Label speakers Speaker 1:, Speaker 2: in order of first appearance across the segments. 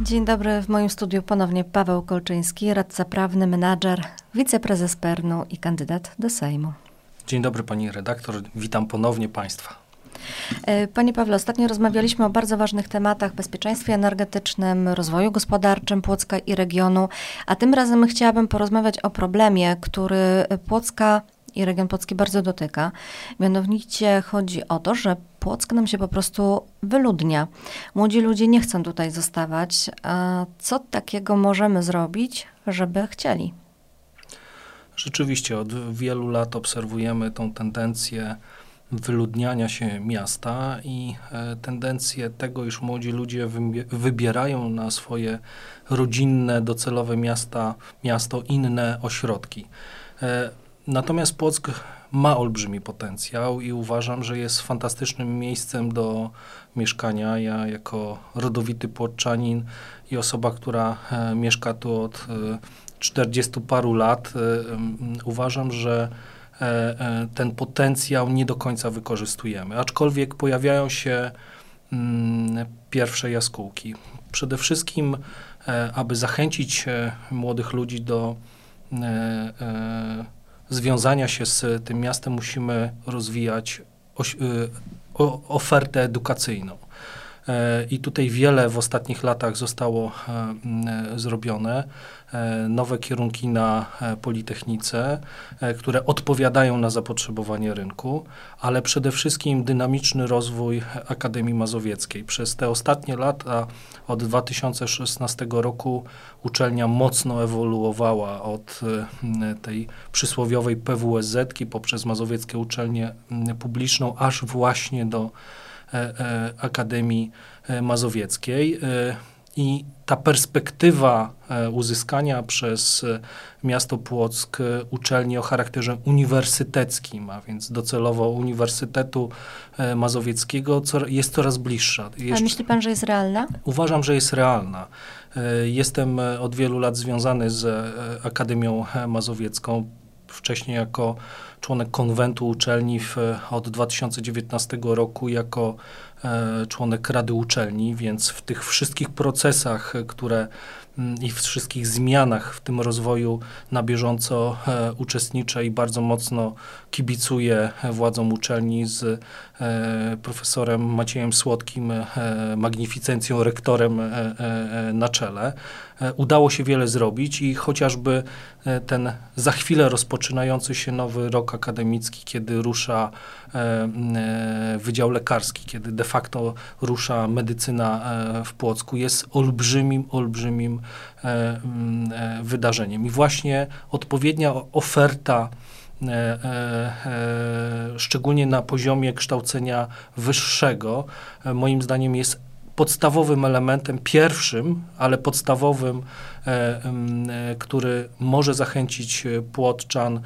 Speaker 1: Dzień dobry, w moim studiu ponownie Paweł Kolczyński, radca prawny, menadżer, wiceprezes Pernu i kandydat do Sejmu.
Speaker 2: Dzień dobry pani redaktor, witam ponownie państwa.
Speaker 1: E, panie Pawle, ostatnio rozmawialiśmy o bardzo ważnych tematach bezpieczeństwie energetycznym, rozwoju gospodarczym Płocka i regionu, a tym razem chciałabym porozmawiać o problemie, który Płocka i region Płocki bardzo dotyka. Mianowicie chodzi o to, że Płock nam się po prostu wyludnia. Młodzi ludzie nie chcą tutaj zostawać. A co takiego możemy zrobić, żeby chcieli?
Speaker 2: Rzeczywiście od wielu lat obserwujemy tą tendencję wyludniania się miasta i e, tendencję tego, iż młodzi ludzie wybierają na swoje rodzinne, docelowe miasta, miasto inne ośrodki. E, natomiast Płock ma olbrzymi potencjał i uważam, że jest fantastycznym miejscem do mieszkania. Ja jako rodowity płoczanin i osoba, która e, mieszka tu od e, 40 paru lat, e, uważam, że e, e, ten potencjał nie do końca wykorzystujemy. Aczkolwiek pojawiają się mm, pierwsze jaskółki. Przede wszystkim, e, aby zachęcić młodych ludzi do związania się z tym miastem musimy rozwijać y, ofertę edukacyjną. E, I tutaj wiele w ostatnich latach zostało e, zrobione. E, nowe kierunki na Politechnice, które odpowiadają na zapotrzebowanie rynku, ale przede wszystkim dynamiczny rozwój Akademii Mazowieckiej. Przez te ostatnie lata, od 2016 roku, uczelnia mocno ewoluowała od tej przysłowiowej PWSZ poprzez Mazowieckie Uczelnię Publiczną, aż właśnie do Akademii e, Mazowieckiej. I ta perspektywa uzyskania przez miasto Płock uczelni o charakterze uniwersyteckim, a więc docelowo Uniwersytetu Mazowieckiego, jest coraz bliższa.
Speaker 1: Jeszcze, a myśli pan, że jest realna?
Speaker 2: Uważam, że jest realna. Jestem od wielu lat związany z Akademią Mazowiecką wcześniej jako członek konwentu uczelni w, od 2019 roku jako e, członek Rady Uczelni, więc w tych wszystkich procesach, które i w wszystkich zmianach w tym rozwoju na bieżąco e, uczestniczę i bardzo mocno kibicuję władzom uczelni z e, profesorem Maciejem Słodkim, e, magnificencją rektorem e, e, na czele. Udało się wiele zrobić i chociażby ten za chwilę rozpoczynający się nowy rok akademicki, kiedy rusza Wydział Lekarski, kiedy de facto rusza medycyna w Płocku, jest olbrzymim, olbrzymim wydarzeniem. I właśnie odpowiednia oferta E, e, e, szczególnie na poziomie kształcenia wyższego, moim zdaniem jest podstawowym elementem, pierwszym, ale podstawowym, który może zachęcić płotczan,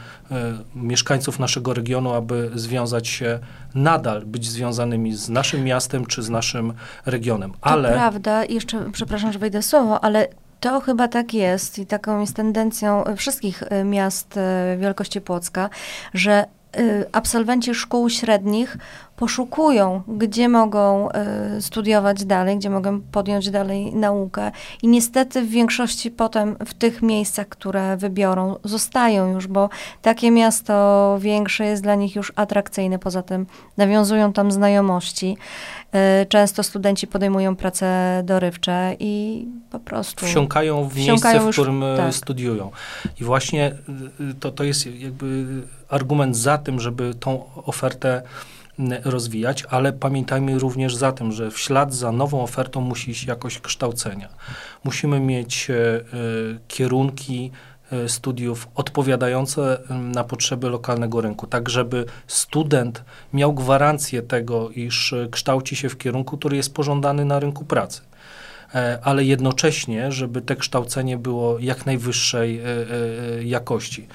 Speaker 2: mieszkańców naszego regionu, aby związać się nadal, być związanymi z naszym miastem czy z naszym regionem.
Speaker 1: Ale... To prawda, jeszcze przepraszam, że wejdę słowo, ale to chyba tak jest i taką jest tendencją wszystkich miast y, wielkości Płocka, że absolwenci szkół średnich poszukują, gdzie mogą studiować dalej, gdzie mogą podjąć dalej naukę. I niestety w większości potem w tych miejscach, które wybiorą, zostają już, bo takie miasto większe jest dla nich już atrakcyjne. Poza tym nawiązują tam znajomości. E, często studenci podejmują prace dorywcze i po prostu
Speaker 2: wsiąkają w miejsce, w którym tak. studiują. I właśnie to, to jest jakby argument za tym, żeby tą ofertę rozwijać, ale pamiętajmy również za tym, że w ślad za nową ofertą musi iść jakość kształcenia. Musimy mieć kierunki, E, studiów odpowiadające na potrzeby lokalnego rynku, tak żeby student miał gwarancję tego, iż kształci się w kierunku, który jest pożądany na rynku pracy ale jednocześnie, żeby te kształcenie było jak najwyższej jakości.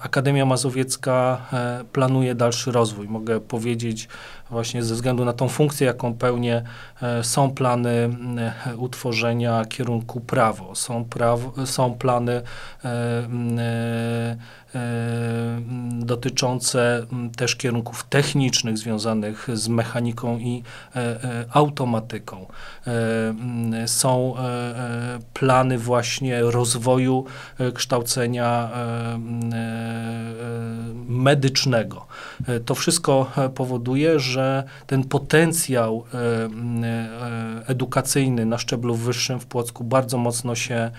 Speaker 2: Akademia Mazowiecka planuje dalszy rozwój. Mogę powiedzieć, właśnie ze względu na tą funkcję, jaką pełnię, są plany utworzenia kierunku prawo, są, prawo, są plany E, dotyczące też kierunków technicznych związanych z mechaniką i e, e, automatyką. Są plany właśnie rozwoju kształcenia medycznego. To wszystko powoduje, że ten potencjał edukacyjny na szczeblu wyższym w Płocku bardzo mocno się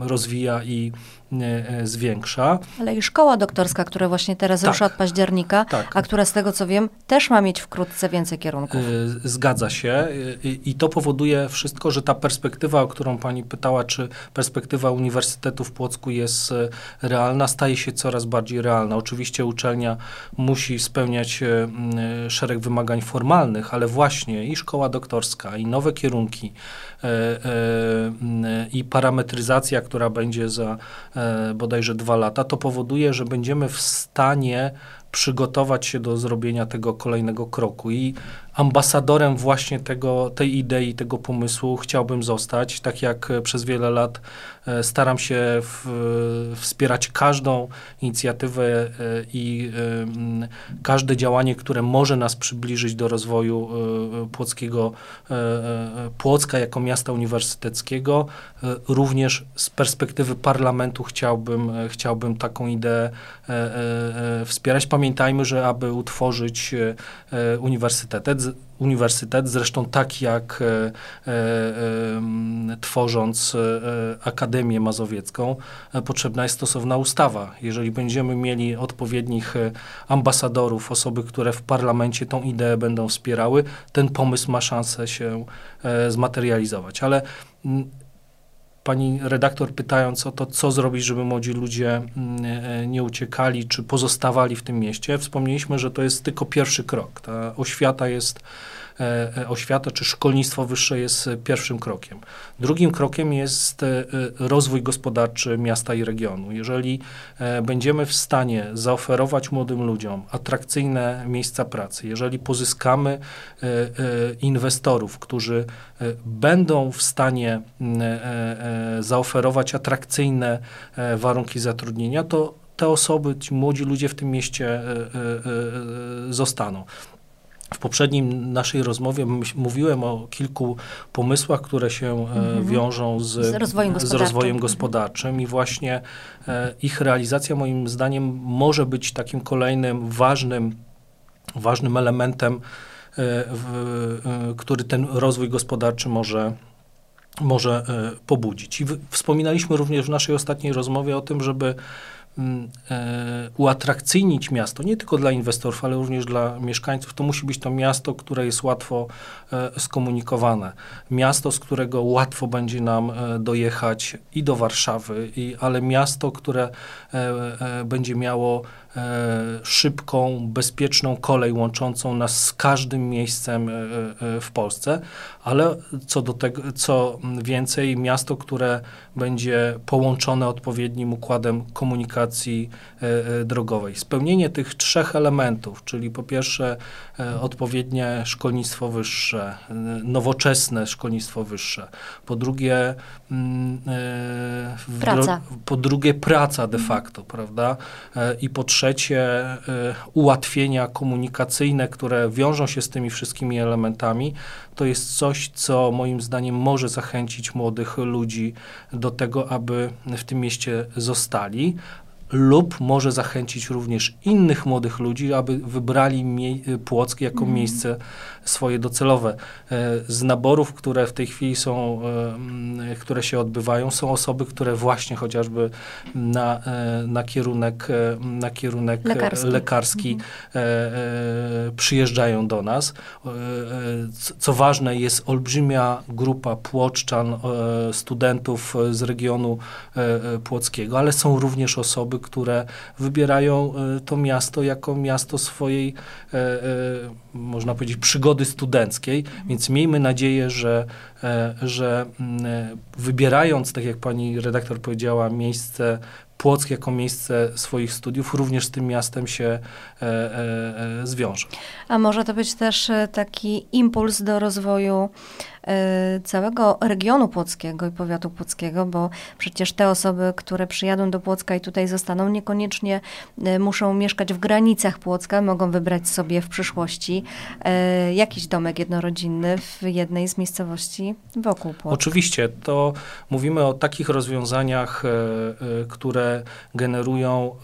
Speaker 2: rozwija i E, zwiększa.
Speaker 1: Ale i szkoła doktorska, która właśnie teraz tak. rusza od października, tak. a która z tego co wiem też ma mieć wkrótce więcej kierunków.
Speaker 2: E, zgadza się i to powoduje wszystko, że ta perspektywa, o którą pani pytała, czy perspektywa Uniwersytetu w Płocku jest e, realna, staje się coraz bardziej realna. Oczywiście uczelnia musi spełniać szereg wymagań formalnych, ale właśnie i szkoła doktorska, i nowe kierunki, i parametryzacja, która będzie za E, bodajże dwa lata, to powoduje, że będziemy w stanie przygotować się do zrobienia tego kolejnego kroku. I ambasadorem właśnie tego, tej idei, tego pomysłu chciałbym zostać, tak jak przez wiele lat e, staram się w, wspierać każdą inicjatywę e, i każde działanie, które może nas przybliżyć do rozwoju płockiego, Płocka jako miasta uniwersyteckiego. Również z perspektywy parlamentu chciałbym, chciałbym taką ideę wspierać. Pamiętajmy, że aby utworzyć e, e, uniwersytet, uniwersytet, zresztą tak jak e, tworząc Akademię Mazowiecką, potrzebna jest stosowna ustawa. Jeżeli będziemy mieli odpowiednich ambasadorów, osoby, które w parlamencie tą ideę będą wspierały, ten pomysł ma szansę się zmaterializować. Ale pani redaktor pytając o to, co zrobić, żeby młodzi ludzie mm, e, nie uciekali, czy pozostawali w tym mieście, wspomnieliśmy, że to jest tylko pierwszy krok. Ta oświata jest oświata czy szkolnictwo wyższe jest pierwszym krokiem. Drugim krokiem jest e, rozwój gospodarczy miasta i regionu. Jeżeli będziemy w stanie zaoferować młodym ludziom atrakcyjne miejsca pracy, jeżeli pozyskamy inwestorów, którzy będą w stanie zaoferować atrakcyjne warunki zatrudnienia, to te osoby, ci młodzi ludzie w tym mieście zostaną. W poprzednim naszej rozmowie mówiłem o kilku pomysłach, które się mm-hmm. wiążą z, z, rozwojem z, rozwojem gospodarczym i właśnie e, ich realizacja moim zdaniem może być takim kolejnym ważnym, ważnym elementem, e, w, który ten rozwój gospodarczy może, może pobudzić. I w, wspominaliśmy również w naszej ostatniej rozmowie o tym, żeby e, uatrakcyjnić miasto, nie tylko dla inwestorów, ale również dla mieszkańców, to musi być to miasto, które jest łatwo e, skomunikowane. Miasto, z którego łatwo będzie nam e, dojechać i do Warszawy, i, ale miasto, które będzie miało szybką, bezpieczną kolej łączącą nas z każdym miejscem w Polsce, ale co do tego, co więcej, miasto, które będzie połączone odpowiednim układem komunikacji e, e, drogowej. Spełnienie tych trzech elementów, czyli po pierwsze e, odpowiednie szkolnictwo wyższe, nowoczesne szkolnictwo wyższe, po drugie
Speaker 1: mm, praca.
Speaker 2: po drugie praca de facto, prawda? I po trzecie ułatwienia komunikacyjne, które wiążą się z tymi wszystkimi elementami, to jest coś, co moim zdaniem może zachęcić młodych ludzi do tego, aby w tym mieście zostali, lub może zachęcić również innych młodych ludzi, aby wybrali Płock jako mm. miejsce swoje docelowe. E, z naborów, które w tej chwili są, e, które się odbywają, są osoby, które właśnie chociażby na, e, na kierunek, na kierunek lekarski, lekarski mhm. przyjeżdżają do nas. Co ważne, jest olbrzymia grupa płoczczan, studentów z regionu płockiego, ale są również osoby, które wybierają to miasto jako miasto swojej, można powiedzieć, przygody przygody studenckiej, więc miejmy nadzieję, że, e, że mm, wybierając, tak jak pani redaktor powiedziała, miejsce Płock jako miejsce swoich studiów również z tym miastem się e, e, e, zwiąże.
Speaker 1: A może to być też taki impuls do rozwoju Y, całego regionu płockiego i powiatu płockiego, bo przecież te osoby, które przyjadą do Płocka i tutaj zostaną, niekoniecznie y, muszą mieszkać w granicach Płocka, mogą wybrać sobie w przyszłości jakiś domek jednorodzinny w jednej z miejscowości wokół Płocka.
Speaker 2: Oczywiście, to mówimy o takich rozwiązaniach, które generują,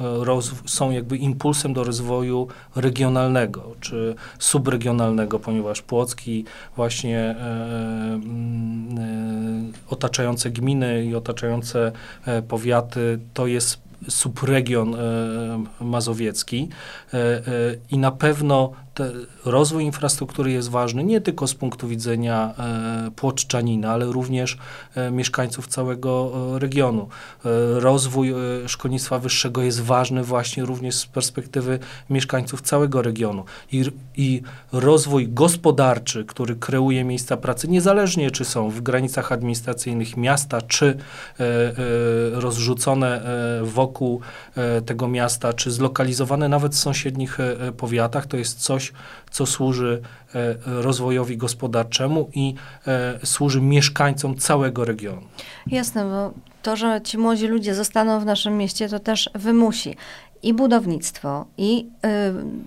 Speaker 2: są jakby impulsem do rozwoju regionalnego czy subregionalnego, ponieważ Płocki właśnie Mm, e, otaczające gminy i otaczające e, powiaty to jest subregion e, mazowiecki. I na pewno rozwój infrastruktury jest ważny nie tylko z punktu widzenia e, Płoczczanina, ale również e, mieszkańców całego e, regionu. Rozwój szkolnictwa wyższego jest ważny właśnie również z perspektywy mieszkańców całego regionu. I, i rozwój gospodarczy, który kreuje miejsca pracy, niezależnie czy są w granicach administracyjnych miasta, czy rozrzucone wokół tego miasta, czy zlokalizowane nawet w sąsiednich powiatach, to jest coś, co służy e, rozwojowi gospodarczemu i e, służy mieszkańcom całego regionu.
Speaker 1: Jasne, bo to, że ci młodzi ludzie zostaną w naszym mieście, to też wymusi i budownictwo, i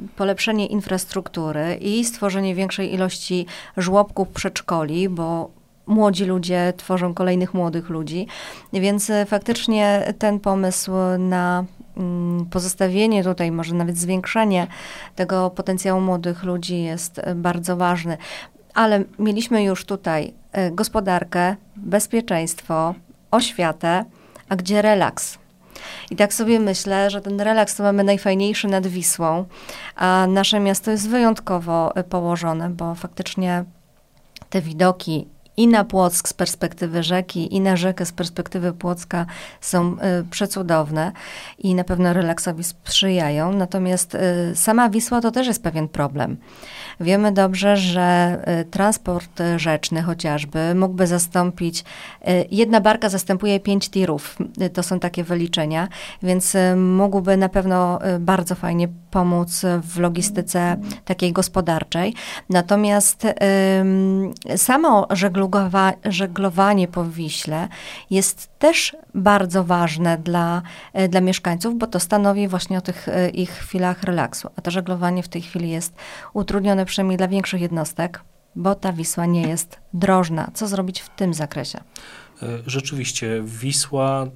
Speaker 1: y, polepszenie infrastruktury, i stworzenie większej ilości żłobków, przedszkoli, bo młodzi ludzie tworzą kolejnych młodych ludzi. Więc y, faktycznie ten pomysł na Mm, pozostawienie tutaj, może nawet zwiększenie tego potencjału młodych ludzi jest e, bardzo ważne. Ale mieliśmy już tutaj e, gospodarkę, bezpieczeństwo, oświatę, a gdzie relaks? I tak sobie myślę, że ten relaks to mamy najfajniejszy nad Wisłą, a nasze miasto jest wyjątkowo e, położone, bo faktycznie te widoki i na Płock z perspektywy rzeki, i na rzekę z perspektywy Płocka są y, przecudowne i na pewno relaksowi sprzyjają. Natomiast y, sama Wisła to też jest pewien problem. Wiemy dobrze, że y, transport rzeczny chociażby mógłby zastąpić, y, jedna barka zastępuje pięć tirów, y, to są takie wyliczenia, więc mógłby na pewno bardzo fajnie pomóc w logistyce takiej gospodarczej. Natomiast samo żeglowa, żeglowanie po Wiśle jest też bardzo ważne dla, dla mieszkańców, bo to stanowi właśnie o tych ich chwilach relaksu. A to żeglowanie w tej chwili jest utrudnione przynajmniej dla większych jednostek, bo ta Wisła nie jest drożna. Co zrobić w tym zakresie?
Speaker 2: E, rzeczywiście, Wisła e,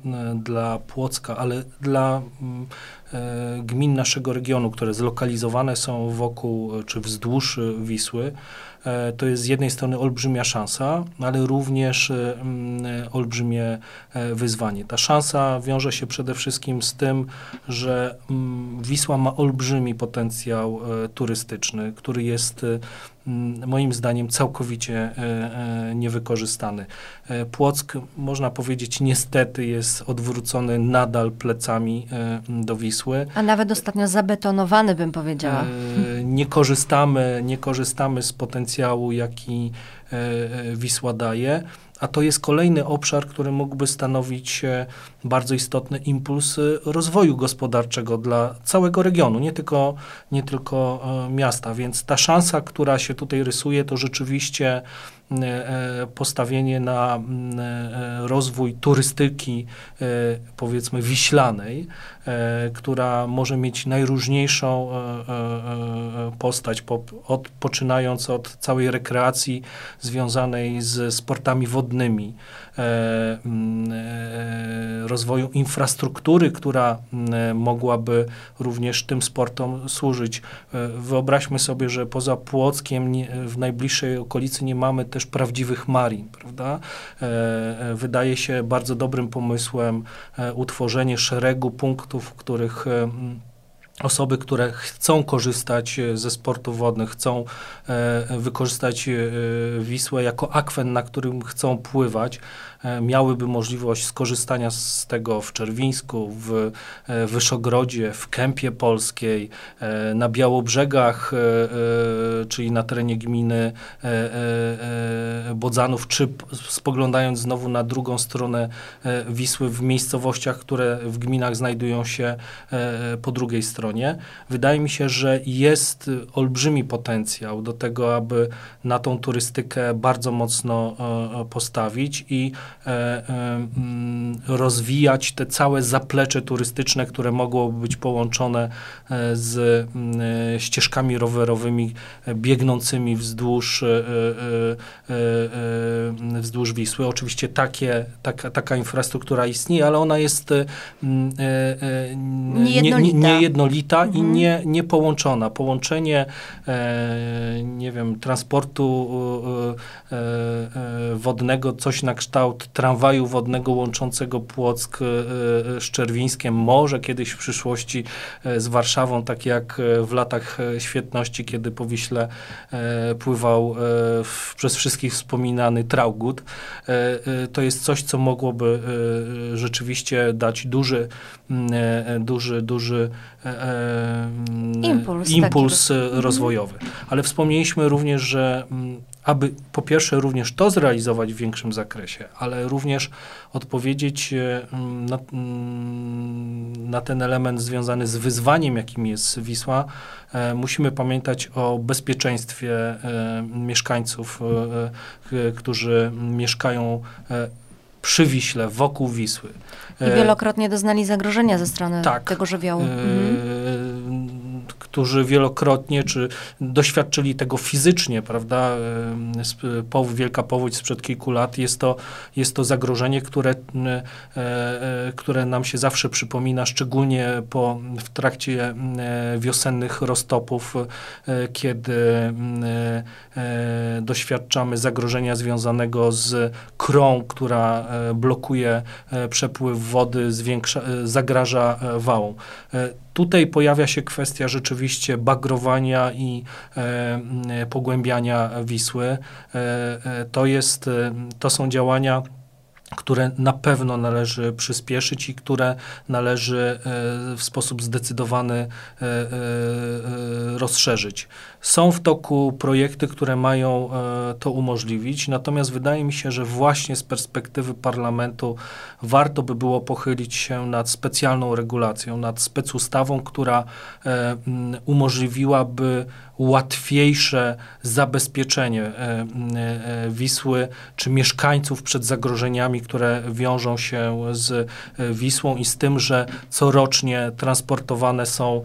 Speaker 2: dla Płocka, ale dla mm, e, gmin naszego regionu, które zlokalizowane są wokół czy wzdłuż Wisły, to jest z jednej strony olbrzymia szansa, ale również mm, olbrzymie wyzwanie. Ta szansa wiąże się przede wszystkim z tym, że Wisła ma olbrzymi potencjał turystyczny, który jest moim zdaniem całkowicie e, e, niewykorzystany. E, Płock, można powiedzieć, niestety jest odwrócony nadal plecami do Wisły.
Speaker 1: A nawet ostatnio zabetonowany, bym powiedziała.
Speaker 2: Nie korzystamy, nie korzystamy z potencjału, jaki Wisła daje a to jest kolejny obszar, który mógłby stanowić bardzo istotny impuls rozwoju gospodarczego dla całego regionu, nie tylko, nie tylko miasta. Więc ta szansa, która się tutaj rysuje, to rzeczywiście E, postawienie na e, rozwój turystyki, e, powiedzmy, wiślanej, która może mieć najróżniejszą postać, od, poczynając od całej rekreacji związanej z sportami wodnymi, rozwoju infrastruktury, która mogłaby również tym sportom służyć. Wyobraźmy sobie, że poza Płockiem w najbliższej okolicy nie mamy też prawdziwych marin, prawda? E, e, wydaje się bardzo dobrym pomysłem e, utworzenie szeregu punktów, w których osoby, które chcą korzystać e, ze sportów wodnych, chcą e, wykorzystać e, Wisłę jako akwen, na którym chcą pływać, E, miałyby możliwość skorzystania z tego w Czerwińsku, w e, Wyszogrodzie, w Kępie Polskiej, e, na Białobrzegach, czyli na terenie gminy Bodzanów, czy spoglądając znowu na drugą stronę Wisły w miejscowościach, które w gminach znajdują się po drugiej stronie. Wydaje mi się, że jest olbrzymi potencjał do tego, aby na tą turystykę bardzo mocno postawić i E, e, rozwijać te całe zaplecze turystyczne, które mogłoby być połączone e, z mm, ścieżkami rowerowymi biegnącymi wzdłuż, wzdłuż Wisły. Oczywiście takie, taka, taka infrastruktura istnieje, ale ona jest
Speaker 1: mm, niejednolita,
Speaker 2: nie, niejednolita mhm. i nie, nie połączona. Połączenie, nie wiem, transportu wodnego, coś na kształt tramwaju wodnego łączącego Płock e, e, z Czerwińskiem, może kiedyś w przyszłości e, z Warszawą, tak jak w latach świetności, kiedy po Wiśle pływał przez wszystkich wspominany Traugut. To jest coś, co mogłoby rzeczywiście dać duży, duży, duży
Speaker 1: impuls,
Speaker 2: impuls rozwojowy. Ale wspomnieliśmy również, że aby po pierwsze również to zrealizować w większym zakresie, ale również odpowiedzieć e, na, na ten element związany z wyzwaniem, jakim jest Wisła, e, musimy pamiętać o bezpieczeństwie e, mieszkańców, którzy mieszkają przy Wiśle, wokół Wisły.
Speaker 1: I wielokrotnie doznali zagrożenia ze strony tak, tego żywiołu. Mhm
Speaker 2: którzy wielokrotnie czy doświadczyli tego fizycznie, prawda? Wielka powódź sprzed kilku lat jest to, jest to zagrożenie, które, e, e, które nam się zawsze przypomina, szczególnie po, w trakcie wiosennych roztopów, e, kiedy doświadczamy zagrożenia związanego z krą, która blokuje przepływ wody, zwiększa, zagraża wałom. Tutaj pojawia się kwestia rzeczywiście bagrowania i e, pogłębiania Wisły. E, e, to, jest, e, to są działania, które na pewno należy przyspieszyć i które należy e, w sposób zdecydowany e, rozszerzyć. Są w toku projekty, które mają to umożliwić, natomiast wydaje mi się, że właśnie z perspektywy parlamentu warto by było pochylić się nad specjalną regulacją, nad specustawą, która umożliwiłaby łatwiejsze zabezpieczenie e, e, Wisły czy mieszkańców przed zagrożeniami, które wiążą się z e, Wisłą i z tym, że corocznie transportowane są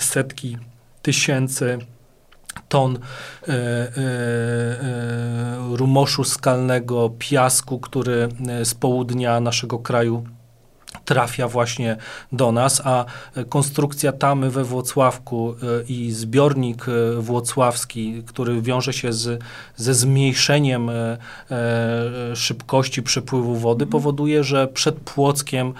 Speaker 2: setki tysięcy ton e, e, rumoszu skalnego, piasku, który z południa naszego kraju trafia właśnie do nas, a konstrukcja tamy we Włocławku e, i zbiornik e, włocławski, który wiąże się z, ze zmniejszeniem e, szybkości przepływu wody, powoduje, że przed Płockiem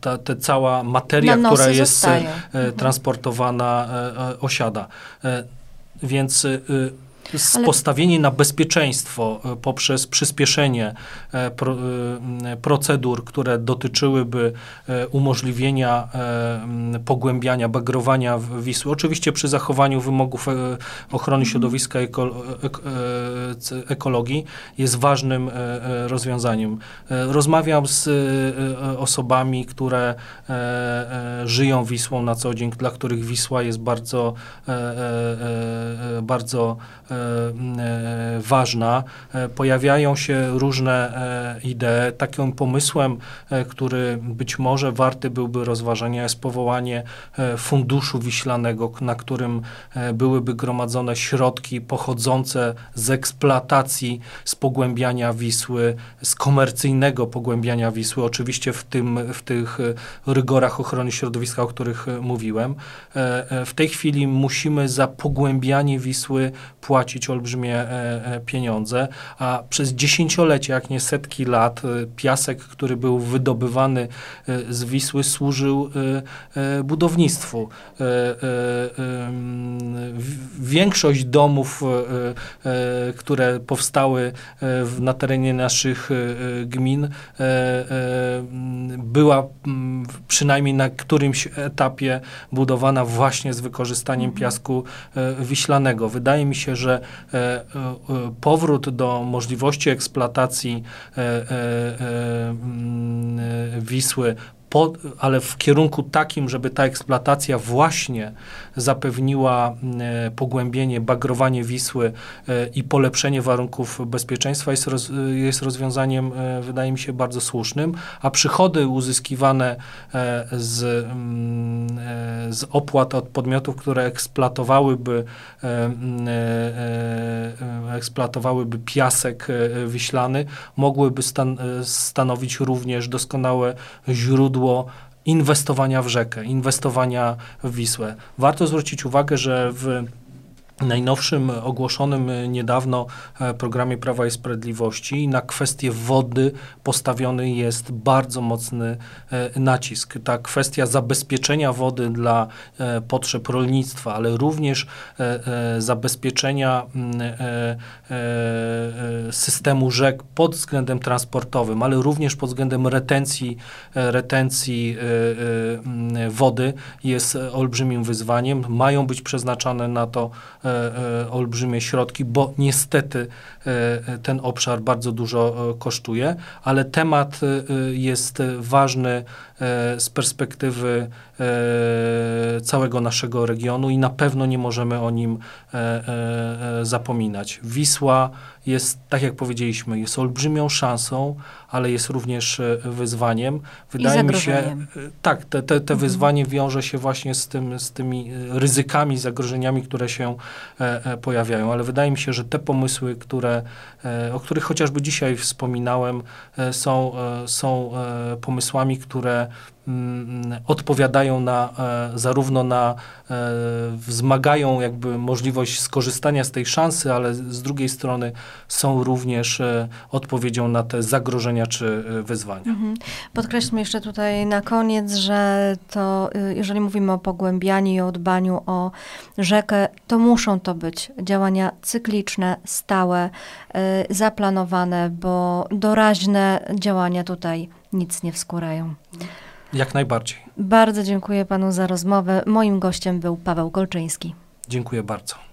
Speaker 2: ta, ta cała materia, która jest zostają. transportowana, osiada. Więc ale... postawienie na bezpieczeństwo e, poprzez przyspieszenie e, pro, e, procedur, które dotyczyłyby umożliwienia pogłębiania, bagrowania Wisły, oczywiście przy zachowaniu wymogów ochrony mhm. środowiska i ekologii, jest ważnym rozwiązaniem. Rozmawiam z osobami, które żyją Wisłą na co dzień, dla których Wisła jest bardzo, bardzo ważna. E, pojawiają się różne e, idee. Takim pomysłem, który być może warty byłby rozważenia, jest powołanie funduszu wiślanego, na którym byłyby gromadzone środki pochodzące z eksploatacji, z pogłębiania Wisły, z komercyjnego pogłębiania Wisły, oczywiście w, tym, w tych rygorach ochrony środowiska, o których mówiłem. W tej chwili musimy za pogłębianie Wisły Wisły płacić olbrzymie e, e, pieniądze, a przez dziesięciolecia, jak nie setki lat, e, piasek, który był wydobywany z Wisły, służył budownictwu. Większość domów, które powstały na terenie naszych gmin, była przynajmniej na którymś etapie budowana właśnie z wykorzystaniem piasku e, wiślanego. Wydaje mi się, że e, e, e, powrót do możliwości eksploatacji e, m, e, Wisły po, ale w kierunku takim, żeby ta eksploatacja właśnie zapewniła e, pogłębienie, bagrowanie Wisły e, i polepszenie warunków bezpieczeństwa. Jest, roz, jest rozwiązaniem, e, wydaje mi się, bardzo słusznym, a przychody uzyskiwane e, z, mm, e, z opłat od podmiotów, które eksploatowałyby, e, mm, e, e, eksploatowałyby piasek e, wiślany, mogłyby stan, e, stanowić również doskonałe źródło inwestowania w rzekę, inwestowania w Wisłę. Warto zwrócić uwagę, że w najnowszym ogłoszonym e, niedawno e, programie Prawa i Sprawiedliwości na kwestię wody postawiony jest bardzo mocny e, nacisk. Ta kwestia zabezpieczenia wody dla e, potrzeb rolnictwa, ale również e, e, zabezpieczenia e, e, e, systemu rzek pod względem transportowym, ale również pod względem retencji, e, retencji e, e, wody jest e, olbrzymim wyzwaniem. Mają być przeznaczane na to e, e, olbrzymie środki, bo niestety e, e, ten obszar bardzo dużo e, kosztuje, ale temat e, e, jest e, ważny e, z perspektywy e, całego naszego regionu i na pewno nie możemy o nim e, e, e, zapominać. Wisła jest, tak jak powiedzieliśmy, jest olbrzymią szansą, ale jest również e, wyzwaniem. Wydaje mi się, e, tak, te, te, te
Speaker 1: Mhm.
Speaker 2: wyzwanie wiąże się właśnie z, tym, z tymi e, ryzykami, zagrożeniami, które się pojawiają, ale wydaje mi się, że te pomysły, które, o których chociażby dzisiaj wspominałem, są, są pomysłami, które odpowiadają na, e, zarówno na, e, wzmagają jakby możliwość skorzystania z tej szansy, ale z drugiej strony są również e, odpowiedzią na te zagrożenia czy wyzwania.
Speaker 1: Mhm. Podkreślmy jeszcze tutaj na koniec, że to, y, jeżeli mówimy o pogłębianiu i o dbaniu o rzekę, to muszą to być działania cykliczne, stałe, y, zaplanowane, bo doraźne działania tutaj nic nie wskórają.
Speaker 2: Jak najbardziej.
Speaker 1: Bardzo dziękuję panu za rozmowę. Moim gościem był Paweł Kolczyński.
Speaker 2: Dziękuję bardzo.